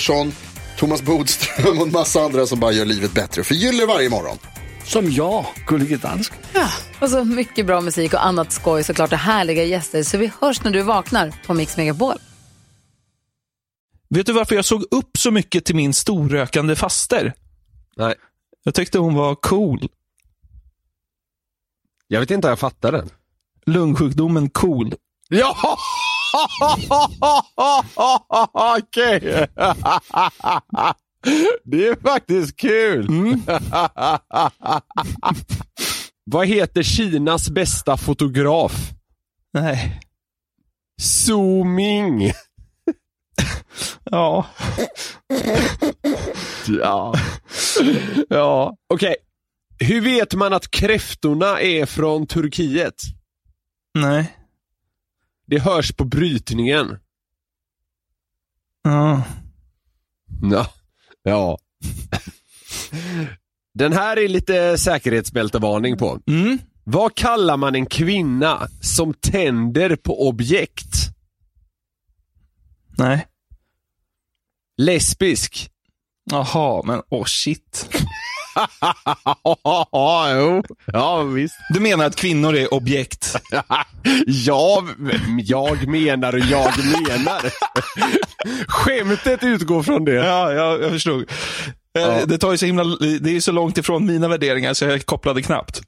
Pettersson, Thomas Bodström och en massa andra som bara gör livet bättre. Förgyller varje morgon. Som jag, Gullige Dansken. Och så mycket bra musik och annat skoj såklart och härliga gäster. Så vi hörs när du vaknar på Mix Megapol. Vet du varför jag såg upp så mycket till min storrökande faster? Nej. Jag tyckte hon var cool. Jag vet inte om jag fattar den. Lungsjukdomen cool. Ja! Okej. Det är faktiskt kul. Vad heter Kinas bästa fotograf? Nej. Zooming. Ja. Ja. Ja. Okej. Hur vet man att kräftorna är från Turkiet? Nej. Det hörs på brytningen. Ja. Ja. ja. Den här är lite säkerhetsbältevarning på. Mm. Vad kallar man en kvinna som tänder på objekt? Nej. Lesbisk. Jaha, men åh oh shit. Ja, jo. Ja, visst. Du menar att kvinnor är objekt? ja, jag menar och jag menar. Skämtet utgår från det. Ja, jag, jag förstod. Eh, Ja. Det tar ju så himla, det är så långt ifrån mina värderingar så jag kopplade knappt.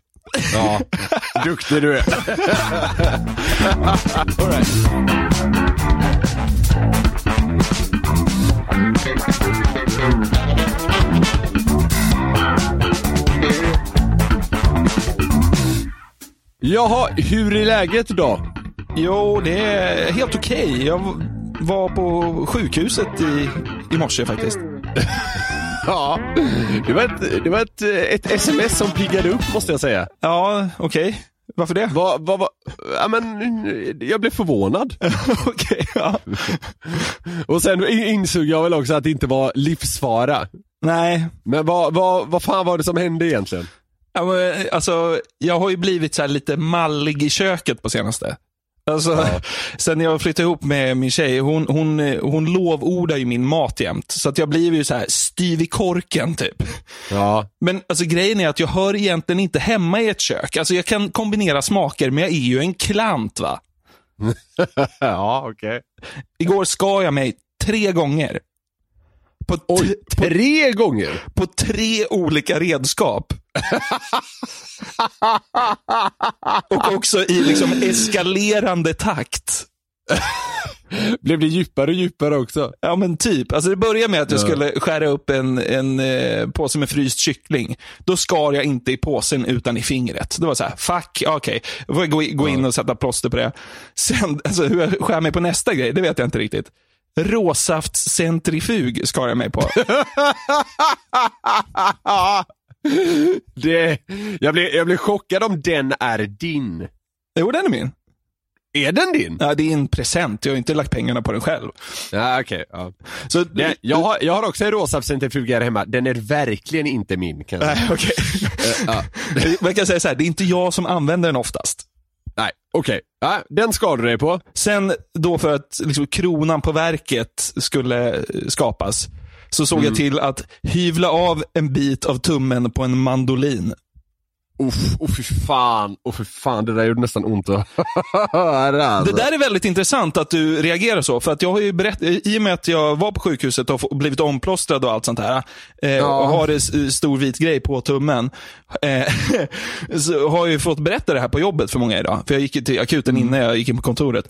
Ja, duktig du är. All right. Jaha, hur är läget då? Jo, det är helt okej. Jag v- var på sjukhuset i, i morse faktiskt. Ja, det var, ett, det var ett, ett sms som piggade upp måste jag säga. Ja, okej. Varför det? Vad, vad, vad, ja, men, jag blev förvånad. okej, ja. Och sen insåg jag väl också att det inte var livsfara. Nej, Men vad, vad, vad fan var det som hände egentligen? Ja, men, alltså, jag har ju blivit så här lite mallig i köket på senaste. Alltså, Sen jag flyttade ihop med min tjej, hon, hon, hon lovordar ju min mat jämt. Så att jag blir ju så här styv i korken typ. Ja. Men alltså, grejen är att jag hör egentligen inte hemma i ett kök. Alltså, jag kan kombinera smaker, men jag är ju en klant. va. ja, okej. Igår skar jag mig tre gånger. På, Oj, tre gånger? på tre olika redskap. Och också i liksom eskalerande takt. Blev det djupare och djupare också? Ja men typ. Alltså det började med att jag Ja. skulle skära upp en, en eh, påse med fryst kyckling. Då skar jag inte i påsen utan i fingret. Det var så här, fuck, okej. Då får jag gå, gå in och sätta plåster på det. Sen, alltså hur jag skär mig på nästa grej, det vet jag inte riktigt. Råsaftscentrifug skar jag mig på. det, jag, blev, jag blev chockad om den är din. jo, den är min. Är den din? Ja, det är en present. Jag har inte lagt pengarna på den själv. Ja, okej. ja. Så, Det, jag, har, jag har också en rosa centrifug här hemma. Den är verkligen inte min. Kan jag säga. Nej, okej. ja. Man kan säga så här, det är inte jag som använder den oftast. Okej. Ja, den skar du dig på. Sen då för att liksom, kronan på verket skulle skapas, så såg jag till att hyvla av en bit av tummen på en mandolin. Uff, oh fy fan, oh fy fan, det där gjorde nästan ont att höra. Alltså. Det där är väldigt intressant att du reagerar så. För att jag har ju berätt, I och med att jag var på sjukhuset och blivit omplåstrad och allt sånt här. Eh, Och har en stor vit grej på tummen. Eh, så har jag ju fått berätta det här på jobbet för många idag. För jag gick till akuten innan jag gick in på kontoret.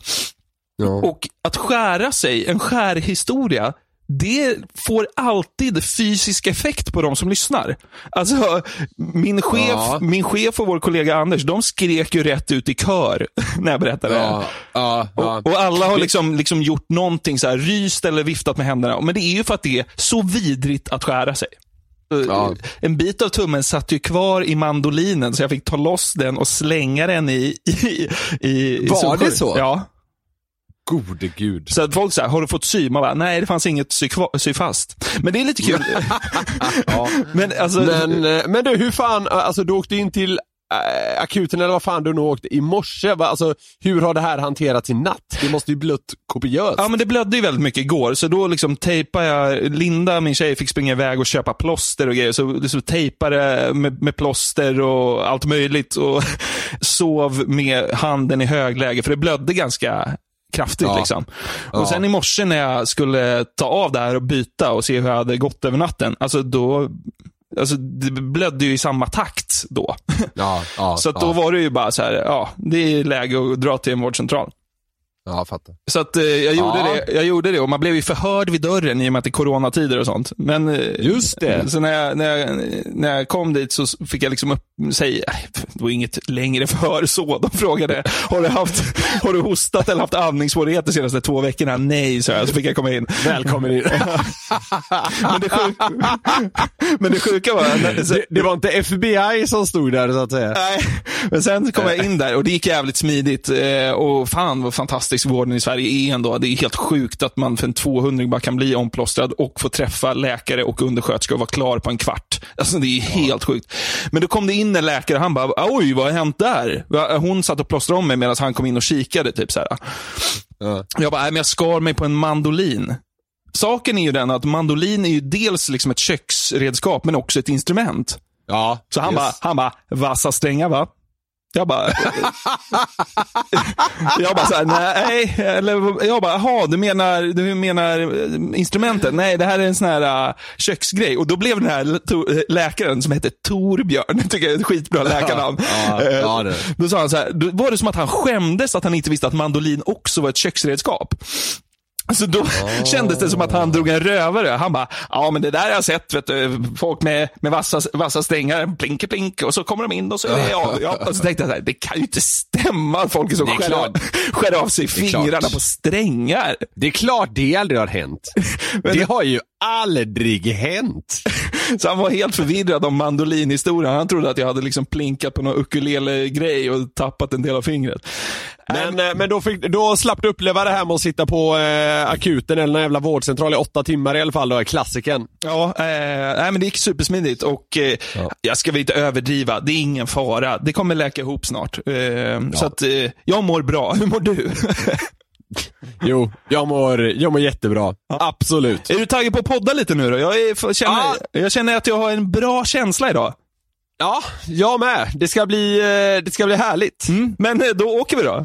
Ja. Och att skära sig, en skärhistoria, det får alltid fysisk effekt på de som lyssnar. Alltså, min chef, Ja. min chef och vår kollega Anders, de skrek ju rätt ut i kör när jag berättade det. Ja, ja. Och, och alla har liksom, liksom gjort någonting så här, ryst eller viftat med händerna. Men det är ju för att det är så vidrigt att skära sig. Ja. En bit av tummen satt ju kvar i mandolinen, så jag fick ta loss den och slänga den i... i, i i Var det så? Ja. Gode gud. Så att folk säger, har du fått sy? Man bara, nej det fanns inget sy, sy fast. Men det är lite kul. Men alltså, Men, eh, men du, hur fan, alltså du åkte in till äh, akuten eller vad fan du nu åkte i morse. Va? Alltså, hur har det här hanterats i natt? Det måste ju blött kopiöst. Ja men det blödde ju väldigt mycket igår, så då liksom tejpade jag, Linda, min tjej, fick springa iväg och köpa plåster och grejer, så, så tejpade med, med plåster och allt möjligt och sov med handen i högläge, för det blödde ganska kraftigt. Ja. Liksom. Ja. Och sen i morse när jag skulle ta av det här och byta och se hur jag hade gått över natten, alltså då Alltså, det blödde ju i samma takt då. Ja, ja, Så då ja. var det ju bara så här, ja, det är läge att dra till en vårdcentral. Ja, fattar. Så att eh, jag, gjorde Ja. det, jag gjorde det och man blev ju förhörd vid dörren i och med att det är coronatider och sånt. Men eh, Just det. Så när jag, när, jag, när jag kom dit så fick jag liksom upp, säga, nej, det var inget längre förhör så. De frågade, har du, haft, har du hostat eller haft andningssvårigheter de senaste två veckorna? Nej, så jag. Så fick jag komma in. Välkommen in. Men det, sjuka, men det sjuka var, så, det, det var inte FBI som stod där så att säga. Nej, men sen kom jag in där och det gick jävligt smidigt. Eh, och fan vad fantastisk vården i Sverige är ändå. Det är helt sjukt att man för en 200 bara kan bli omplåstrad och få träffa läkare och undersköterska och vara klar på en kvart. Alltså det är helt sjukt. Men då kom det in en läkare och han bara, oj vad har hänt där? Hon satt och plåstrade om mig medan han kom in och kikade. Typ så här. Ja. Jag bara, nej men jag skar mig på en mandolin. Saken är ju den att mandolin är ju dels liksom ett köksredskap men också ett instrument. Ja, Så han yes. bara, bara, vassa strängar va? Jag bara, jag bara såhär, nej, eller jag bara, jaha, du menar, du menar eh, instrumentet? Nej, det här är en sån här uh, köksgrej. Och då blev den här to- läkaren som hette Torbjörn, tycker jag är ett skitbra läkarnamn. Ja, Eh, ja. Då sa han så här, då var det som att han skämdes att han inte visste att mandolin också var ett köksredskap. Så då kändes det som att han drog en rövare. Han bara, ja men det där har jag sett, vet du, folk med, med vassa, vassa strängar, plink plink, och så kommer de in och så är det jag. Ja, och så tänkte jag så här, det kan ju inte stämma att folk är skär, klart. av, skär av sig är klart. fingrarna på strängar. Det är klart det aldrig har hänt. Det har ju aldrig hänt. Så han var helt förvirrad om mandolinhistorien. Han trodde att jag hade liksom plinkat på någon ukulele-grej och tappat en del av fingret. Men, eh, men då, fick, då slapp du uppleva det här med att sitta på eh, akuten eller någon jävla vårdcentral i åtta timmar i alla fall, då, klassiken. Ja, eh, nej, men det gick supersmidigt och eh, jag ska väl inte överdriva. Det är ingen fara. Det kommer läka ihop snart. Eh, Så att eh, jag mår bra. Hur mår du? Jo, jag mår, jag mår jättebra. Absolut. är du taggad på att podda lite nu då? Jag, är, känner, Ja. jag känner att jag har en bra känsla idag. Ja, jag med. Det ska bli, eh, det ska bli härligt. Mm, men eh, då åker vi då.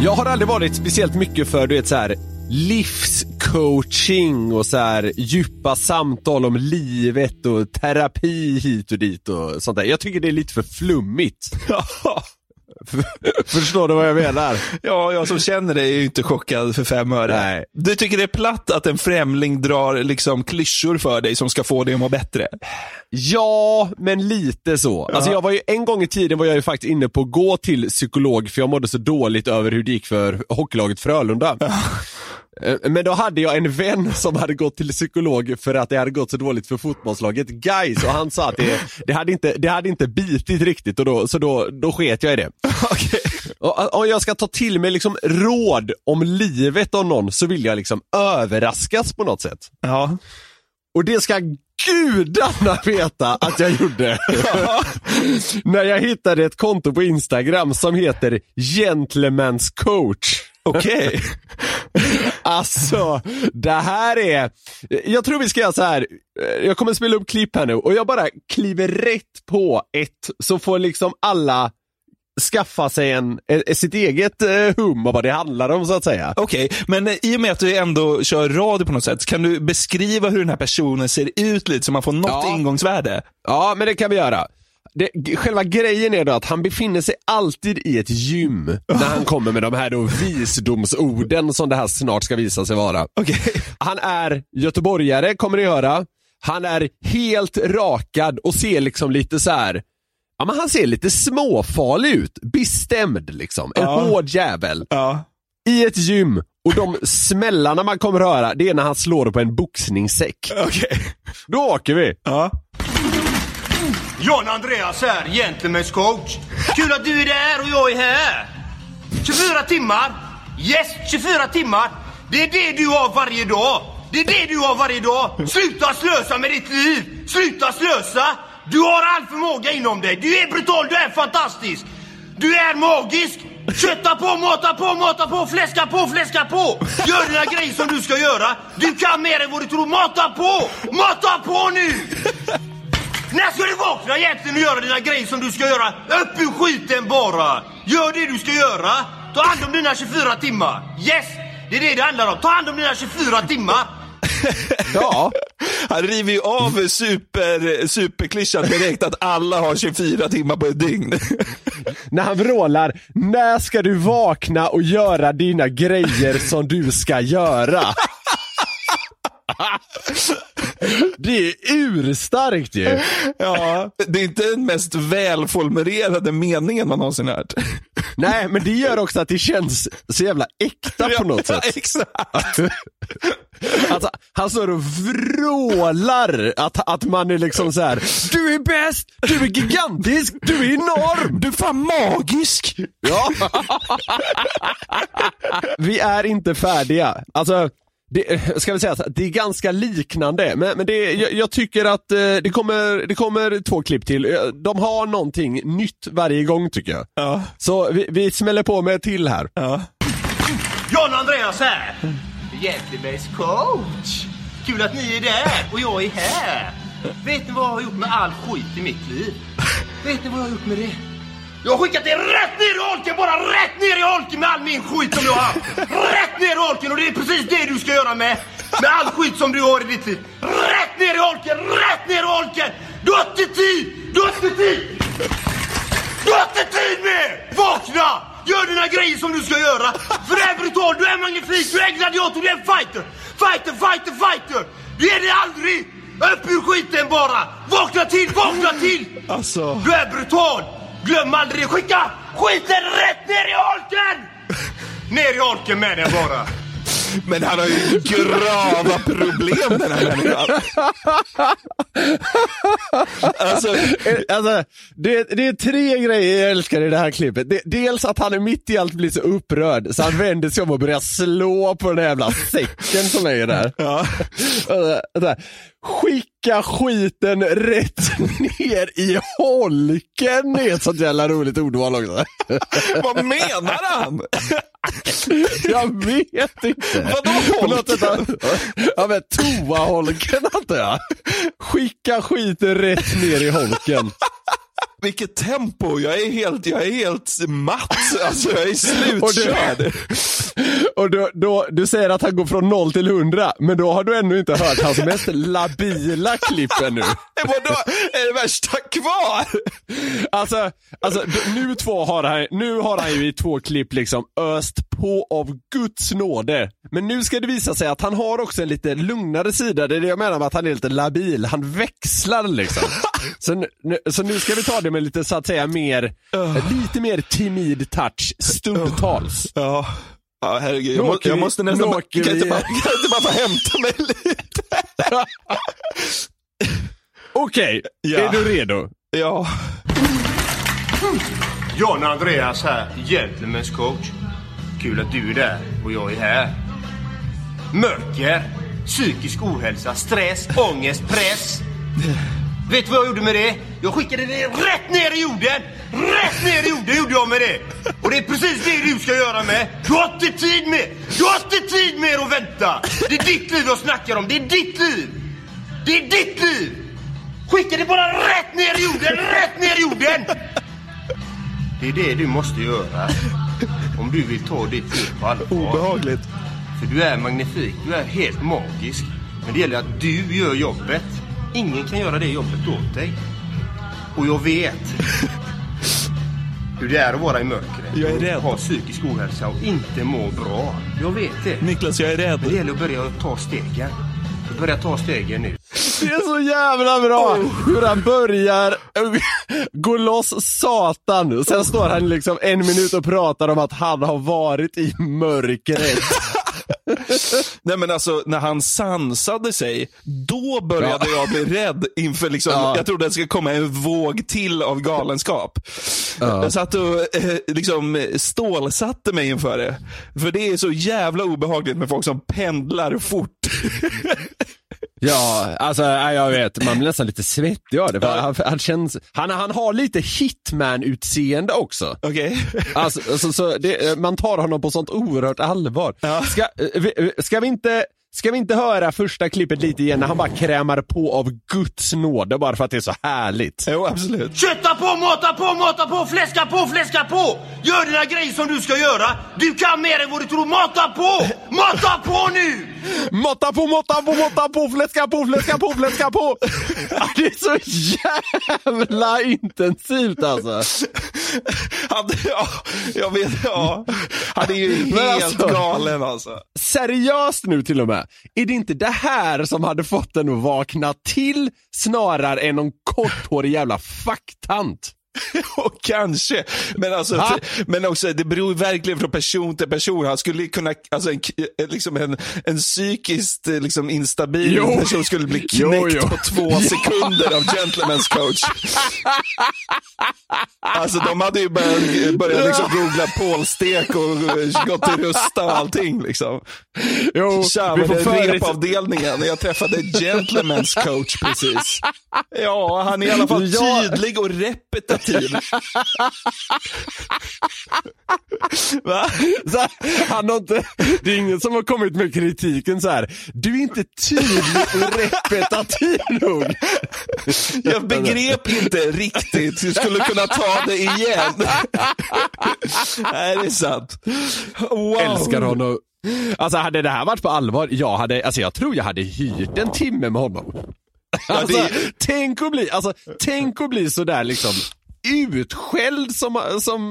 Jag har aldrig varit speciellt mycket för du vet så här livscoaching och så här djupa samtal om livet och terapi hit och dit och sånt där. Jag tycker det är lite för flummigt. Förstår du vad jag menar? Ja, jag som känner dig är ju inte chockad för fem öre. Nej. Du tycker det är platt att en främling drar liksom klyschor för dig som ska få dig att må bättre? Ja, men lite så. Alltså jag var ju, en gång i tiden var jag ju faktiskt inne på att gå till psykolog för jag mådde så dåligt över hur det gick för hockeylaget Frölunda. Eh, Men då hade jag en vän som hade gått till psykolog för att det hade gått så dåligt för fotbollslaget Gais och han sa att det, det, hade, inte, det hade inte bitit riktigt och då, så då, då sket jag i det. Och om jag ska ta till mig liksom råd om livet av någon så vill jag liksom överraskas på något sätt. Ja. Och det ska gudarna veta att jag gjorde. När jag hittade ett konto på Instagram som heter Gentleman's coach. Okej. Alltså, det här är... Jag tror vi ska göra så här. Jag kommer spela upp klipp här nu och jag bara kliver rätt på ett, så får liksom alla skaffa sig en, eh, sitt eget eh, hum av vad det handlar om så att säga. Okej, men eh, i och med att du ändå kör radio på något sätt, kan du beskriva hur den här personen ser ut lite så man får något Ja. ingångsvärde? Ja, men det kan vi göra. Det, själva grejen är då att han befinner sig alltid i ett gym när han kommer med de här då visdomsorden som det här snart ska visa sig vara. Okej. Han är göteborgare, kommer ni höra. Han är helt rakad och ser liksom lite så här. Ja, men han ser lite småfarlig ut. Bestämd liksom. En Ja. hård jävel. Ja. I ett gym. Och de smällarna man kommer höra, det är när han slår på en boxningssäck. Okej. Då åker vi. Ja. John Andreas här, Gentlemen's coach. Kul att du är där och jag är här. 24 timmar. Yes, 24 timmar. Det är det du har varje dag. Det är det du har varje dag. Sluta slösa med ditt liv. Sluta slösa. Du har all förmåga inom dig. Du är brutal, du är fantastisk. Du är magisk. Kötta på, mata på, mata på, fläska på, fläska på. Gör dina grejer som du ska göra. Du kan mer än vad du tror. Mata på! Mata på nu! När ska du vakna egentligen och göra dina grejer som du ska göra? Upp ur skiten bara! Gör det du ska göra! Ta hand om dina 24 timmar! Yes! Det är det det handlar om. Ta hand om dina 24 timmar! Ja. Han river ju av super, superklyschan direkt att alla har 24 timmar på ett dygn. När han vrålar, när ska du vakna och göra dina grejer som du ska göra? Det är urstarkt ju. Ja, det är inte den mest välformulerade meningen man någonsin hört. Nej, men det gör också att det känns så jävla äkta på något Ja, sätt. exakt. Alltså, han står och vrålar att, att man är liksom så här. Du är bäst, du är gigantisk, du är enorm. Du är fan magisk. Ja. Vi är inte färdiga. Alltså, det, ska vi säga så här, det är ganska liknande, men, men det, jag, jag tycker att eh, det, kommer, det kommer två klipp till. Eh, De har någonting nytt varje gång tycker jag. Ja. Så vi, vi smäller på med ett till här. Ja. John Andreas här! Gentlemen's coach! Kul att ni är där och jag är här! Vet ni vad jag har gjort med all skit i mitt liv? Vet ni vad jag har gjort med det? Jag har skickat det rätt ner i holken, bara rätt ner i holken med all min skit som jag har haft! Rätt ner i holken och det är precis det du ska göra med, med all skit som du har i ditt liv! Rätt ner i holken, rätt ner i holken! Du har inte tid! Du har inte tid! Du har inte tid med! Vakna! Gör dina grejer som du ska göra! För du är brutal, du är magnifik, du är gladiator, du är fighter! Fighter, fighter, fighter! Du är det aldrig! Upp ur skiten bara! Vakna till, vakna till! Alltså. Du är brutal! Glöm aldrig det! Skicka skiten rätt ner i holken! Ner i holken med den bara! Men han har ju grava problem den här människan. Alltså, Alltså, det, det är tre grejer jag älskar i det här klippet. Det, dels att han är mitt i allt blir så upprörd så han vänder sig om och börjar slå på den där jävla säcken som är där. ja. Och så här, Skicka skiten rätt ner i holken är ett sånt jävla roligt ordval också. Vad menar han? Jag vet inte. Vadå holken? Ja men toaholken antar jag. Skicka skiten rätt ner i holken. Vilket tempo! Jag är helt, jag är helt matt. Alltså jag är slutkörd. Och då, då, du säger att han går från 0 till 100, men då har du ännu inte hört hans mest labila klipp ännu. Vadå? Är det värsta kvar? Alltså, alltså nu, två har han, nu har han ju i två klipp liksom öst på av Guds nåde. Men nu ska det visa sig att han har också en lite lugnare sida, det är det jag menar med att han är lite labil. Han växlar liksom. Så nu- så nu ska vi ta det med lite så att säga mer, lite mer timid touch, stundtals. Ja. Ja, herregud. Jag, må, jag måste nästan... bara- Kan jag inte bara, kan jag inte bara få hämta mig lite? Okej, Ja. är du redo? Ja. John Andreas här, Gentlemen's coach. Kul att du är där och jag är här. Mörker, psykisk ohälsa, stress, ångest, press. Vet du vad jag gjorde med det? Jag skickade det rätt ner i jorden! Rätt ner i jorden gjorde jag med det! Och det är precis det du ska göra med. Du har inte tid med. Du har inte tid med att vänta. Det är ditt liv jag snackar om. Det är ditt liv. Det är ditt liv. Skicka det bara rätt ner i jorden, rätt ner i jorden. Det är det du måste göra. Om du vill ta ditt liv på allvar. Obehagligt. För du är magnifik, du är helt magisk. Men det gäller att du gör jobbet. Ingen kan göra det jobbet åt dig. Och jag vet hur det är att vara i mörkret. Jag är rädd. Ha psykisk ohälsa och inte må bra. Jag vet det. Niklas, jag är rädd. Men det gäller att börja ta stegen. Börja ta stegen nu. Det är så jävla bra hur han börjar gå loss satan. Sen står han liksom en minut och pratar om att han har varit i mörkret. Nej men alltså, när han sansade sig, då började Ja. jag bli rädd inför liksom, Ja. jag trodde det skulle komma en våg till av galenskap. Ja. Jag satt och eh, liksom stålsatte mig inför det. För det är så jävla obehagligt med folk som pendlar fort. Ja, alltså jag vet, man blir nästan lite svettig av det. För han, han, känns, han, han har lite hitman-utseende också. Okej? Alltså, alltså, så det, man tar honom på sånt oerhört allvar. Ska, eh, vi, ska, vi inte, ska vi inte höra första klippet lite igen när han bara krämar på av Guds nåde bara för att det är så härligt? Jo, absolut. Kötta på, mata på, mata på, fläska på, fläska på! Gör dina grejer som du ska göra. Du kan mer än vad du tror. Mata på! Mata på nu! Måtta på, måtta på, måtta på, fläska på, fläska på, fläska på! Det är så jävla intensivt alltså. Han, ja, jag vet, ja. Han är ju helt alltså- galen alltså. Seriöst nu till och med. Är det inte det här som hade fått den att vakna till snarare än någon korthårig jävla facktant? Och kanske, men, alltså, Va? men också det beror verkligen från person till person. Han skulle kunna, alltså en, liksom en, en psykiskt eh, liksom instabil Jo. person skulle bli knäckt Jo, jo. på två sekunder av Gentlemen's coach. Alltså de hade ju börjat, börjat liksom googla pålstek och eh, gått till Rusta och allting liksom. Jo, Tja, vi får före- repavdelningen? Jag träffade Gentlemen's coach precis. Ja, han är i alla fall tydlig och repetitiv. Va? Så han har inte, det är ingen som har kommit med kritiken så här. du är inte tydlig och repetitiv nog. Jag begrep inte riktigt. Jag skulle kunna ta det igen. Nej, det är sant. Wow. Älskar honom. Alltså hade det här varit på allvar, jag, hade, alltså, jag tror jag hade hyrt en timme med honom. Alltså, det- tänk att bli, alltså, tänk att bli sådär liksom utskälld som, som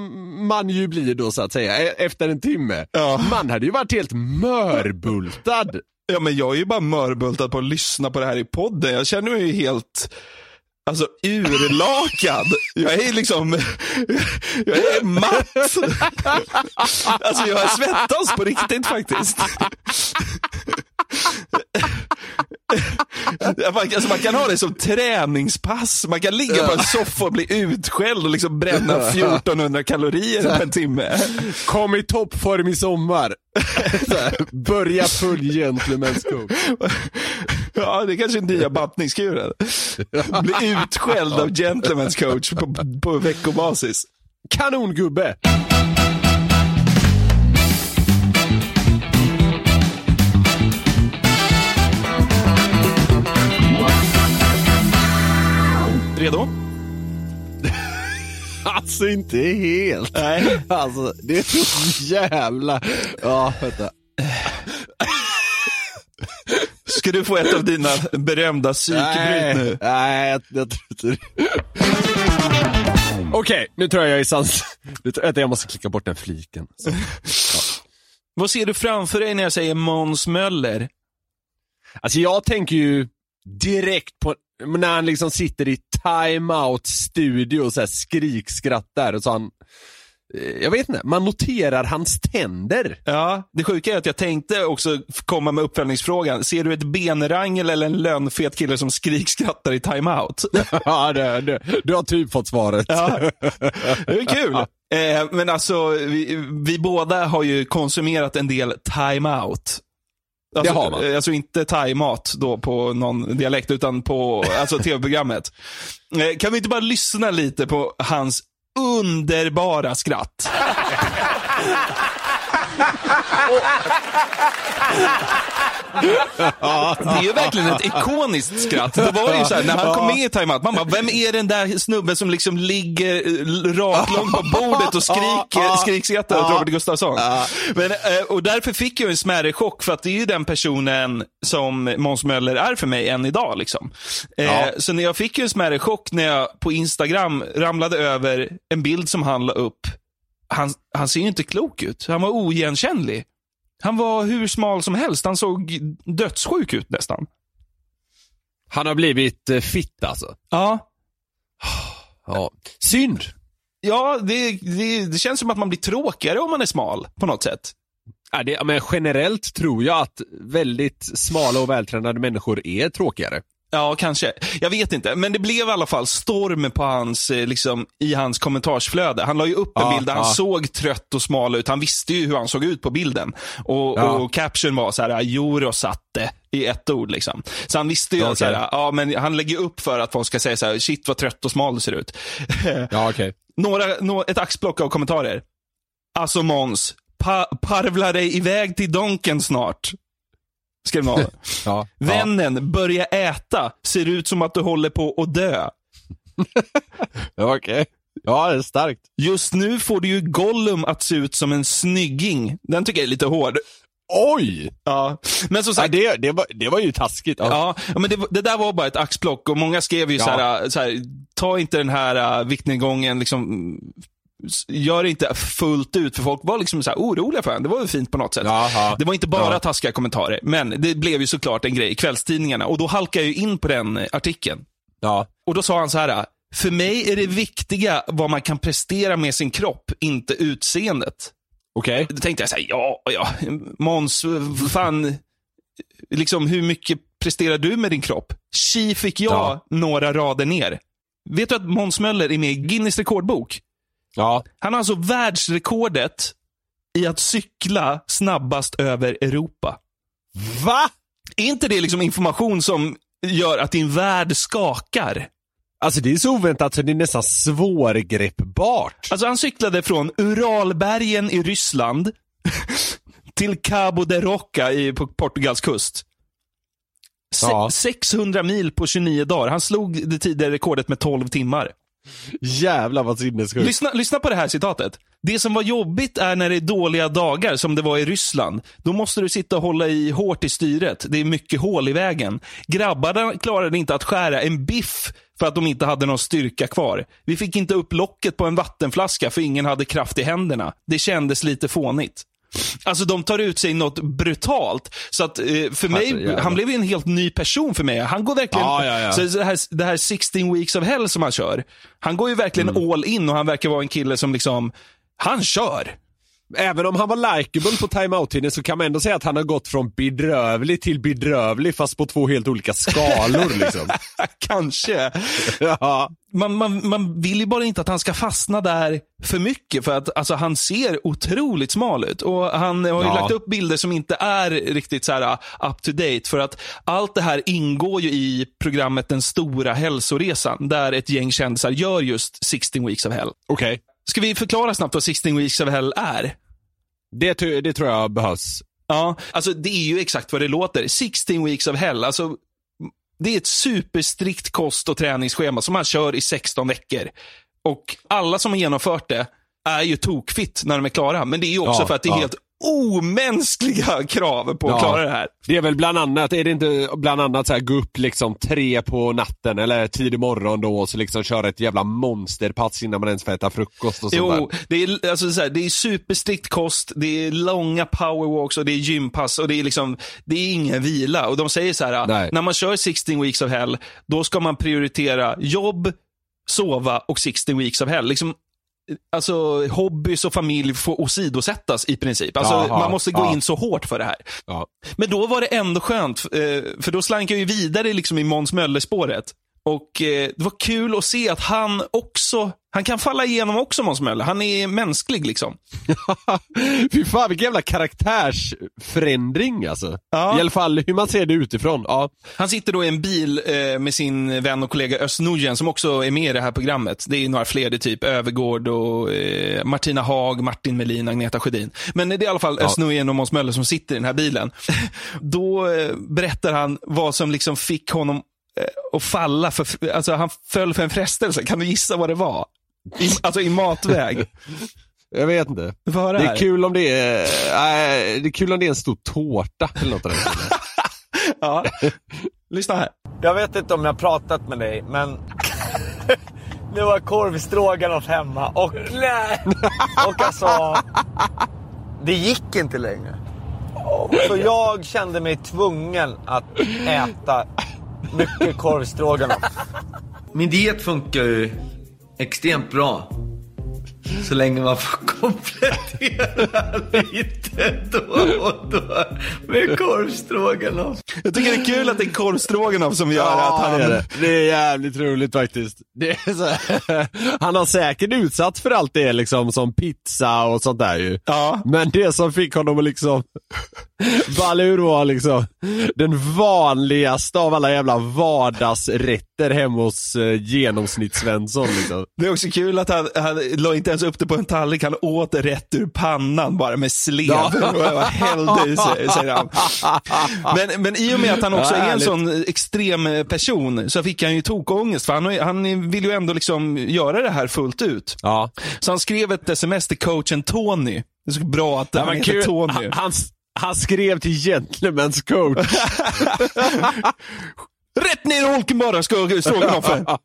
man ju blir då så att säga e- efter en timme. Ja. Man hade ju varit helt mörbultad. Ja, men jag är ju bara mörbultad på att lyssna på det här i podden. Jag känner mig ju helt Alltså urlakad. Jag är liksom, jag är matt. Alltså jag svettas på riktigt faktiskt. Alltså man kan ha det som träningspass. Man kan ligga på en soffa och bli utskälld och liksom bränna 1400 kalorier på en timme. Kom i toppform i sommar. Börja full gentleman's coach. Ja, det är kanske är nya battningskuren. Bli utskälld av gentlemen's coach på, på veckobasis. Kanongubbe. Redo? Alltså inte helt. Nej. Alltså det är så jävla... Ja, vänta. Ska du få ett av dina berömda psykbryt nu? Nej, jag, jag tror inte det. Okej, nu tror jag jag är sans... Vänta, jag måste klicka bort den fliken. Så. Vad ser du framför dig när jag säger Måns Möller? Alltså jag tänker ju direkt på när han liksom sitter i time-out studio och så här skrikskrattar och så han... eh, Jag vet inte, man noterar hans tänder. Ja, det sjuka är att jag tänkte också komma med uppföljningsfrågan. Ser du ett benrangel eller en lönfet kille som skrikskrattar i timeout? Ja, det, det, du har typ fått svaret. Ja, det är kul. Eh, men alltså, vi, vi båda har ju konsumerat en del timeout. Alltså, Det har man. eh, Alltså inte thaimat då på någon dialekt, utan på alltså, tv-programmet. Eh, kan vi inte bara lyssna lite på hans underbara skratt. Det är ju verkligen ett ikoniskt skratt. Det var ju så här, när han kom med i Time Out, man bara, vem är den där snubben som liksom ligger eh, raklång på bordet och skriker, skrikskrattar åt Robert Gustafsson? Men, eh, och därför fick jag en smärre chock, för att det är ju den personen som Måns Möller är för mig än idag. Liksom. Eh, Ja. Så när jag fick en smärre chock när jag på Instagram ramlade över en bild som han la upp. Han, han ser ju inte klok ut. Han var oigenkännlig. Han var hur smal som helst. Han såg dödssjuk ut nästan. Han har blivit eh, fit alltså. Ja. Ja. Synd. Ja, det, det, det känns som att man blir tråkigare om man är smal på något sätt. Ja, det, men generellt tror jag att väldigt smala och vältränade människor är tråkigare. Ja, kanske. Jag vet inte. Men det blev i alla fall storm på hans, eh, liksom, i hans kommentarsflöde. Han la ju upp en Ja, bild där han ja. såg trött och smal ut. Han visste ju hur han såg ut på bilden. Och, Ja. och caption var så här, Joro satte i ett ord. Liksom. Så han visste ju, Okej. så här, ja, men han lägger upp för att folk ska säga så här, shit vad trött och smal du ser ut. Ja, okej. Några, nå, ett axplock av kommentarer. Alltså Måns, pa, parvla dig iväg till Donken snart. Skrev någon. Ja. Vännen, börja äta. Ser ut som att du håller på att dö. Ja, okej. Ja, det är starkt. Just nu får du ju Gollum att se ut som en snygging. Den tycker jag är lite hård. Oj! Ja, men som Ja, sagt. det, det, var, det var ju taskigt. Ja. Ja, ja, men det, det där var bara ett axplock och många skrev ju Ja. så, här, så här, ta inte den här uh, viktnedgången, liksom, gör det inte fullt ut, för folk var liksom så här oroliga för honom. Det var väl fint på något sätt. Jaha. Det var inte bara Ja. taskiga kommentarer, men det blev ju såklart en grej i kvällstidningarna och då halkade jag ju in på den artikeln. Ja. Och då sa han så här, för mig är det viktiga vad man kan prestera med sin kropp, inte utseendet. Okej. Då tänkte jag så här, ja, ja, Måns, fan, liksom hur mycket presterar du med din kropp? Tji fick jag Ja. några rader ner. Vet du att Måns Möller är med i Guinness rekordbok? Ja. Han har alltså världsrekordet i att cykla snabbast över Europa. Va? Är inte det liksom information som gör att din värld skakar? Alltså det är så oväntat så det är nästan svårgreppbart. Alltså han cyklade från Uralbergen i Ryssland till Cabo de Roca i, på Portugals kust. Se- Ja. 600 mil på 29 dagar. Han slog det tidigare rekordet med 12 timmar. Jävlar vad sinnessjukt. Lyssna, lyssna på det här citatet. Det som var jobbigt är när det är dåliga dagar, som det var i Ryssland. Då måste du sitta och hålla i hårt i styret. Det är mycket hål i vägen. Grabbarna klarade inte att skära en biff för att de inte hade någon styrka kvar. Vi fick inte upp locket på en vattenflaska för ingen hade kraft i händerna. Det kändes lite fånigt. Alltså de tar ut sig något brutalt. Så att eh, för mig, Herrejävlar. han blev ju en helt ny person för mig. Han går verkligen, Ja, ja, ja. Så det, här, det här 16 weeks of hell som han kör. Han går ju verkligen Mm. all in och han verkar vara en kille som liksom, han kör. Även om han var likeable på timeout-tiden så kan man ändå säga att han har gått från bedrövlig till bedrövlig fast på två helt olika skalor liksom. Kanske. ja. Man, man, man vill ju bara inte att han ska fastna där för mycket för att alltså, han ser otroligt smal ut. Och Han har ju Ja. lagt upp bilder som inte är riktigt så här uh, up to date för att allt det här ingår ju i programmet Den stora hälsoresan där ett gäng kändisar gör just 16 weeks of hell. Okej. Ska vi förklara snabbt vad 16 weeks of hell är? Det, det tror jag behövs. Ja, alltså det är ju exakt vad det låter. 16 weeks of hell. Alltså, det är ett superstrikt kost och träningsschema som man kör i 16 veckor. Och alla som har genomfört det är ju tokfitt när de är klara. Men det är ju också Ja, för att det är ja. helt omänskliga krav på att Ja. klara det här. Det är väl bland annat, är det inte bland annat så här gå upp liksom tre på natten eller tidig morgon då och så liksom köra ett jävla monsterpass innan man ens får äta frukost och sånt Jo, där. det är, alltså, så här, det är superstrikt kost, det är långa powerwalks och det är gympass och det är liksom, det är ingen vila. Och de säger så här, Nej. när man kör 16 weeks of hell, då ska man prioritera jobb, sova och 16 weeks of hell. Liksom, alltså hobbys och familj får åsidosättas i princip. Alltså, Jaha, man måste gå ja. in så hårt för det här. Ja. Men då var det ändå skönt, eh, för då slank jag ju vidare liksom i Måns Möller-spåret. Och eh, Det var kul att se att han också, han kan falla igenom också Måns Möller. Han är mänsklig liksom. Fy fan vilken jävla karaktärsförändring alltså. Ja. I alla fall hur man ser det utifrån. Ja. Han sitter då i en bil eh, med sin vän och kollega Özz som också är med i det här programmet. Det är några fler, det är typ Övergård och eh, Martina Haag, Martin Melin, Agneta Sjödin. Men det är i alla fall Ja. Özz och Måns Möller som sitter i den här bilen. då eh, berättar han vad som liksom fick honom eh, att falla. För, alltså han föll för en frestelse. Kan du gissa vad det var? I, alltså i matväg. Jag vet inte. Det här. är kul om det är, äh, det är kul om det är en stor tårta eller något det. Ja. Lyssna här. Jag vet inte om jag har pratat med dig, men det var korv stroganoff hemma och nej! Och alltså, det gick inte längre. Så jag kände mig tvungen att äta mycket korv stroganoff. Min diet funkar ju extremt bra. Så länge man får komplettera lite då och då med korvstroganoff. Jag tycker det är kul att det är korvstroganoff som gör att han... det, är det. det är jävligt roligt faktiskt. Det är så här, han har säkert utsatt för allt det liksom som pizza och sånt där ju. Ja. Men det som fick honom att liksom balla ur var liksom den vanligaste av alla jävla vardagsrätter hemma hos eh, genomsnittssvensson liksom. Det är också kul att han, han la inte ens upp det på en tallrik, han åt rätt ur pannan bara med slev och hällde i sig, säger han. Men, men i och med att han också Ja, är en sån extrem person så fick han ju tokångest, för han, han vill ju ändå liksom göra det här fullt ut. Ja. Så han skrev ett sms till coachen Tony. Det är så bra att Ja, han men heter. Tony. Han, han, skrev till Gentlemen's coach. Rätt ner i holken bara, ska stroganoffen.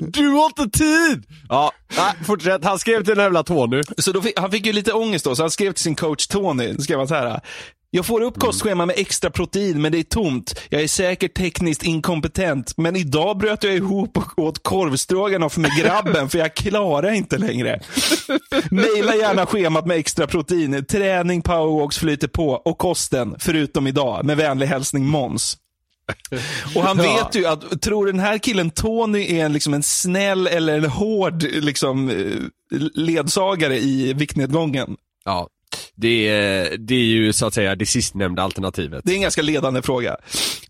Du har inte tid! Ja, nej, fortsätt. Han skrev till den jävla Tony. Så då fick, han fick ju lite ångest då, så han skrev till sin coach Tony, då skrev han så här. Jag får upp kostschema med extra protein, men det är tomt. Jag är säkert tekniskt inkompetent, men idag bröt jag ihop och åt korvstroganoff med grabben, för jag klarar inte längre. Maila gärna schemat med extra protein. Träning, powerwalks flyter på och kosten, förutom idag. Med vänlig hälsning Måns. Och han Ja. vet ju att, tror den här killen Tony är en, liksom en snäll eller en hård liksom, eh, ledsagare i viktnedgången? Ja, det är, det är ju så att säga det sistnämnda alternativet. Det är en ganska ledande fråga.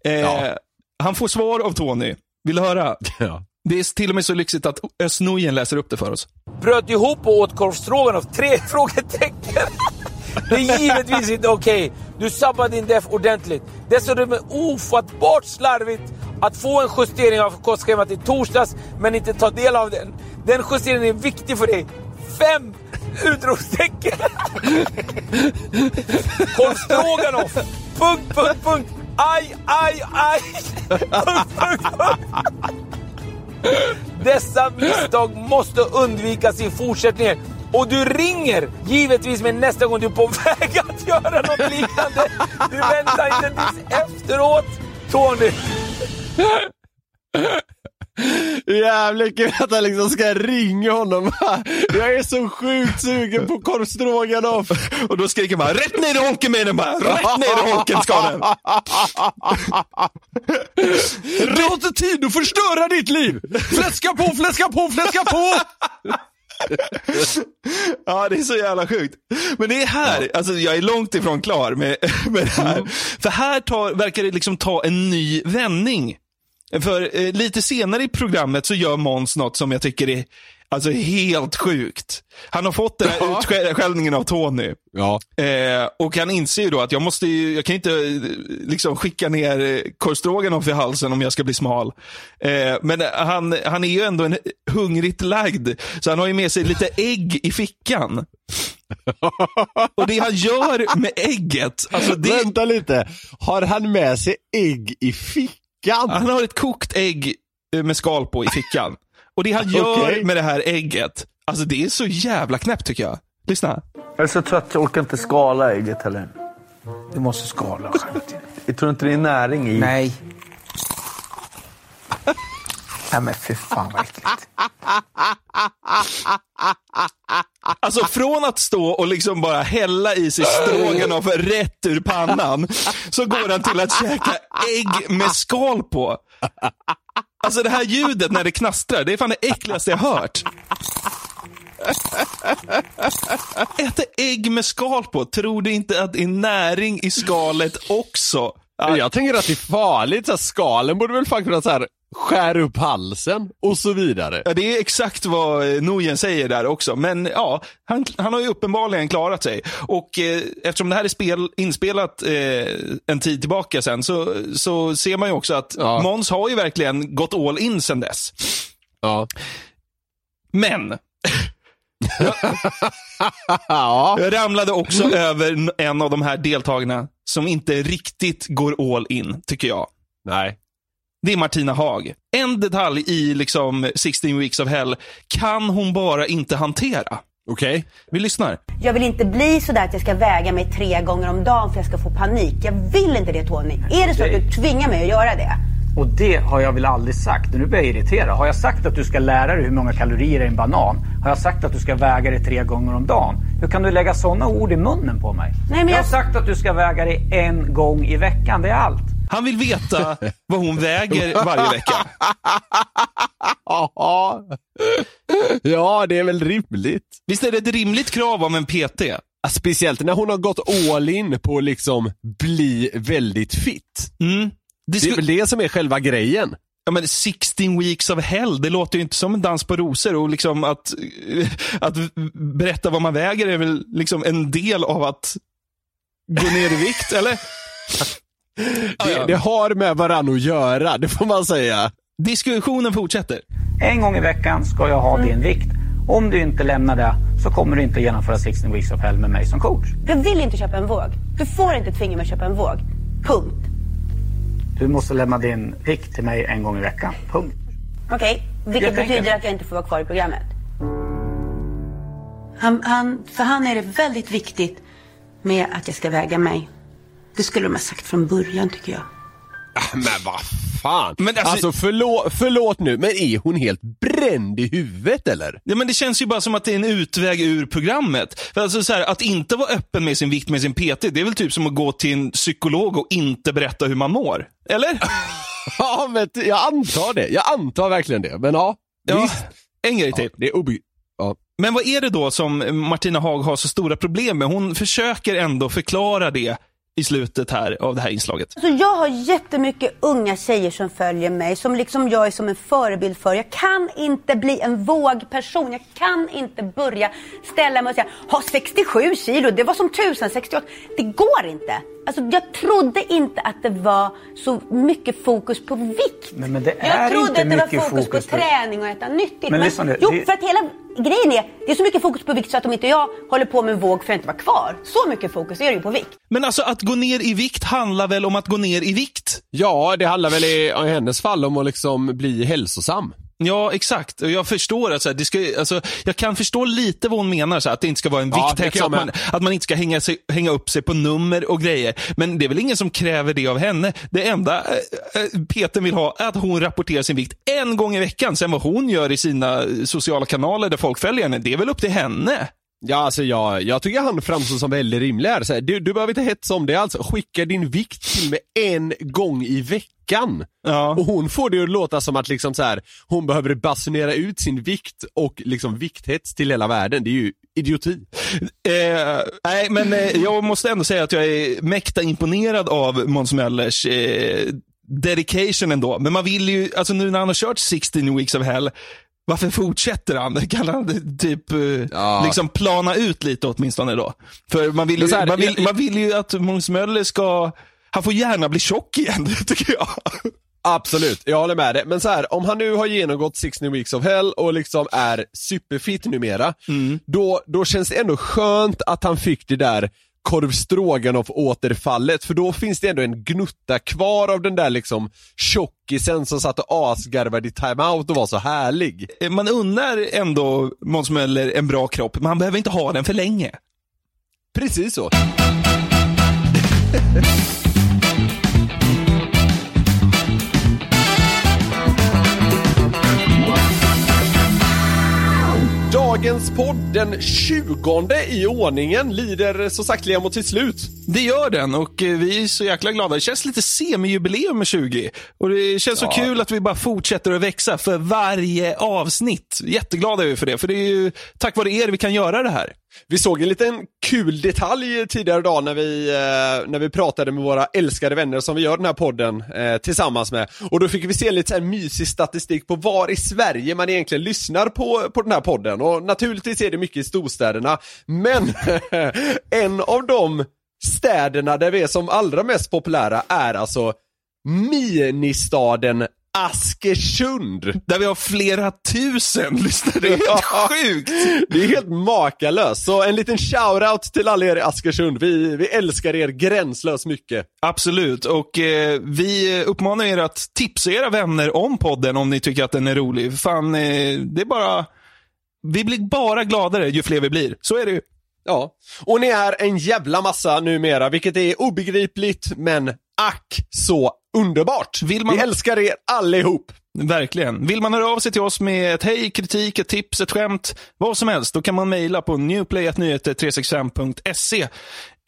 Eh, Ja. Han får svar av Tony. Vill du höra? Ja. Det är till och med så lyxigt att Özz läser upp det för oss. Bröt ihop och åt korv stroganoff? Tre frågetecken. Det är givetvis inte okej. Du sabbar din def ordentligt. Dessutom är det ofattbart slarvigt att få en justering av kostschemat i torsdags men inte ta del av den. Den justeringen är viktig för dig. Fem utropstecken. Korv stroganoff. Punkt, punkt, punkt. Aj, aj, aj. Punkt, punkt, punkt. Dessa misstag måste undvikas i fortsättningen. Och du ringer givetvis med nästa gång du är på väg att göra något liknande. Du väntar inte tills efteråt, Tony. Jävligt kul att han liksom ska ringa honom. Jag är så sjukt sugen på korv stroganoff. Och då skriker man rätt ner i holken med den bara. Rätt ner i holken ska den. Du har inte tid att förstöra ditt liv! Fläska på, fläska på, fläska på! Ja, det är så jävla sjukt. Men det är här, alltså jag är långt ifrån klar med, med det här. För här tar, verkar det liksom ta en ny vändning. För eh, lite senare i programmet så gör Måns något som jag tycker är alltså, helt sjukt. Han har fått den här Ja. utskällningen av Tony. Ja. Eh, och han inser ju då att jag måste ju, jag kan inte eh, liksom skicka ner eh, korvstroganoff i halsen om jag ska bli smal. Eh, men han, han är ju ändå en hungrigt lagd, så han har ju med sig lite ägg i fickan. och det han gör med ägget, alltså det, Vänta lite, har han med sig ägg i fickan? han har ett kokt ägg eh, med skal på i fickan. Och det han gör Okej. med det här ägget, alltså det är så jävla knäppt tycker jag. Lyssna. Jag är så trött, jag orkar inte skala ägget heller. Du måste skala. Jag tror inte det är näring i. Nej. Nej men fy fan vad äckligt. Alltså från att stå och liksom bara hälla i sig stroganoff rätt ur pannan, så går han till att käka ägg med skal på. Alltså det här ljudet när det knastrar, det är fan det äckligaste jag hört. Äta ägg med skal på, tror du inte att det är näring i skalet också? Jag tänker att det är farligt, så här, skalen borde väl faktiskt så här skär upp halsen och så vidare. Ja, det är exakt vad eh, Nujen säger där också. Men ja, han, han har ju uppenbarligen klarat sig. Och eh, eftersom det här är spel, inspelat eh, en tid tillbaka sen, så, så ser man ju också att Ja. Måns har ju verkligen gått all in sen dess. Ja. Men, ja. jag ramlade också över en av de här deltagarna som inte riktigt går all in, tycker jag. Nej. Det är Martina Haag. En detalj i liksom 16 weeks of hell kan hon bara inte hantera. Okej. Vi lyssnar. Jag vill inte bli så där att jag ska väga mig tre gånger om dagen för jag ska få panik. Jag vill inte det Tony. Är det så att du tvingar mig att göra det? Och det har jag väl aldrig sagt. Nu blir jag irriterad. Har jag sagt att du ska lära dig hur många kalorier i en banan? Har jag sagt att du ska väga dig tre gånger om dagen? Hur kan du lägga sådana ord i munnen på mig? Nej, men jag... jag- har sagt att du ska väga dig en gång i veckan. Det är allt. Han vill veta vad hon väger varje vecka. Ja. det är väl rimligt. Visst är det ett rimligt krav av en PT? Speciellt när hon har gått all in på liksom bli väldigt fit. Mm. Det, är väl det som är själva grejen. Ja, men 16 weeks of hell, det låter ju inte som en dans på rosor. Och liksom att, att berätta vad man väger är väl liksom en del av att gå ner i vikt, eller? Det, det har med varann att göra, det får man säga. Diskussionen fortsätter. En gång i veckan ska jag ha din vikt. Om du inte lämnar det så kommer du inte genomföra 16 weeks of hell med mig som coach. Jag vill inte köpa en våg. Du får inte tvinga mig att köpa en våg. Punkt. Du måste lämna din vikt till mig en gång i veckan. Punkt. Okej, vilket Jag tänker- betyder att jag inte får vara kvar i programmet. Han, han, för han är det väldigt viktigt med att jag ska väga mig. Det skulle de ha sagt från början tycker jag. Men vad fan. Men alltså- alltså förlåt, förlåt nu, men är hon helt bränd i huvudet eller? Ja, men det känns ju bara som att det är en utväg ur programmet. För alltså, så här, att inte vara öppen med sin vikt med sin PT, det är väl typ som att gå till en psykolog och inte berätta hur man mår? Eller? Ja, men jag antar det. Jag antar verkligen det. Men ja, Ja, visst. en grej till. Det är oby... Ja. Men vad är det då som Martina Haag har så stora problem med? Hon försöker ändå förklara det i slutet här av det här inslaget. Alltså jag har jättemycket unga tjejer som följer mig, som liksom jag är som en förebild för. Jag kan inte bli en vågperson. Jag kan inte börja ställa mig och säga, ha 67 kilo, det var som tusan 68. Det går inte. Alltså jag trodde inte att det var så mycket fokus på vikt. Men, men det Jag är trodde inte att det var fokus, fokus på träning och äta nyttigt. Men lyssna nu, jo, det- för att hela grejen är, det är så mycket fokus på vikt så att om inte jag håller på med en våg för att inte vara kvar. Så mycket fokus är det ju på vikt. Men alltså att gå ner i vikt handlar väl om att gå ner i vikt? Ja, det handlar väl i, i hennes fall om att liksom bli hälsosam. Ja, exakt. Och jag förstår att så här, det ska, alltså, jag kan förstå lite vad hon menar, så här, att det inte ska vara en Ja, vikthets, att, man, att man inte ska hänga, sig, hänga upp sig på nummer och grejer. Men det är väl ingen som kräver det av henne. Det enda äh, äh, Peter vill ha är att hon rapporterar sin vikt en gång i veckan. Sen vad hon gör i sina sociala kanaler där folk följer henne, det är väl upp till henne. Ja, alltså jag, jag tycker han framstår som väldigt rimlig här. Så här, du, du behöver inte hetsa om det alls. Skicka din vikt till mig en gång i veckan. Ja. Och hon får det att låta som att liksom så här, hon behöver basunera ut sin vikt och liksom vikthets till hela världen. Det är ju idioti. Eh, nej, men eh, jag måste ändå säga att jag är mäkta imponerad av Måns Möllers eh, dedication ändå. Men man vill ju, alltså nu när han har kört 16 weeks of hell, varför fortsätter han? Kan han typ eh, Ja. liksom plana ut lite åtminstone då? För man vill ju, här, man vill, jag- man vill ju att Måns Möller ska, han får gärna bli tjock igen, tycker jag. Absolut, jag håller med dig. Men så här, om han nu har genomgått 16 weeks of hell och liksom är superfit numera, då, då känns det ändå skönt att han fick det där korv stroganoff återfallet för då finns det ändå en gnutta kvar av den där liksom tjockisen som satt och asgarvade i timeout och var så härlig. Eh, Man unnar ändå Måns Möller en bra kropp, men han behöver inte ha den för länge. Precis så. Dagens podd, den 20 i ordningen, lider så sakteliga mot sitt slut. Det gör den och eh, vi är så jäkla glada. Det känns lite semijubileum med 20. Och det känns så Ja. kul att vi bara fortsätter att växa för varje avsnitt. Jätteglada är vi för det, för det är ju tack vare er vi kan göra det här. Vi såg en liten kul detalj tidigare idag när vi, eh, när vi pratade med våra älskade vänner som vi gör den här podden eh, tillsammans med. Och då fick vi se lite så här mysig statistik på var i Sverige man egentligen lyssnar på, på den här podden. Och naturligtvis är det mycket i storstäderna, men en av de städerna där vi är som allra mest populära är alltså ministaden Askersund. Där vi har flera tusen lyssnare. Det är helt sjukt. Det är helt makalöst. Så en liten shoutout till alla er i Askersund. Vi, vi älskar er gränslöst mycket. Absolut, och eh, vi uppmanar er att tipsa era vänner om podden om ni tycker att den är rolig. Fan, eh, det är bara... Vi blir bara gladare ju fler vi blir. Så är det ju. Ja, och ni är en jävla massa numera, vilket är obegripligt men ack så underbart. Vill man- Vi älskar er allihop. Verkligen. Vill man höra av sig till oss med ett hej, kritik, ett tips, ett skämt, vad som helst, då kan man mejla på newplayatnyheter365.se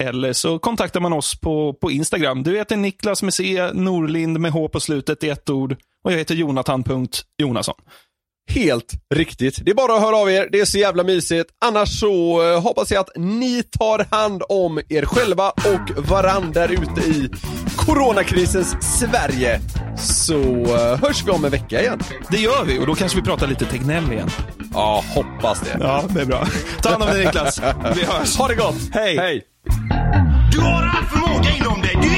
eller så kontaktar man oss på, på Instagram. Du heter Niklas med C, Norlind med H på slutet i ett ord och jag heter Jonathan.Jonasson. Helt riktigt. Det är bara att höra av er, det är så jävla mysigt. Annars så eh, hoppas jag att ni tar hand om er själva och varann där ute i coronakrisens Sverige. Så eh, hörs vi om en vecka igen. Det gör vi och då kanske vi pratar lite Tegnell igen. Ja, hoppas det. Ja, det är bra. Ta hand om dig Niklas. Vi hörs. Ha det gott. Hej. Hej. Du har all förmåga inom dig.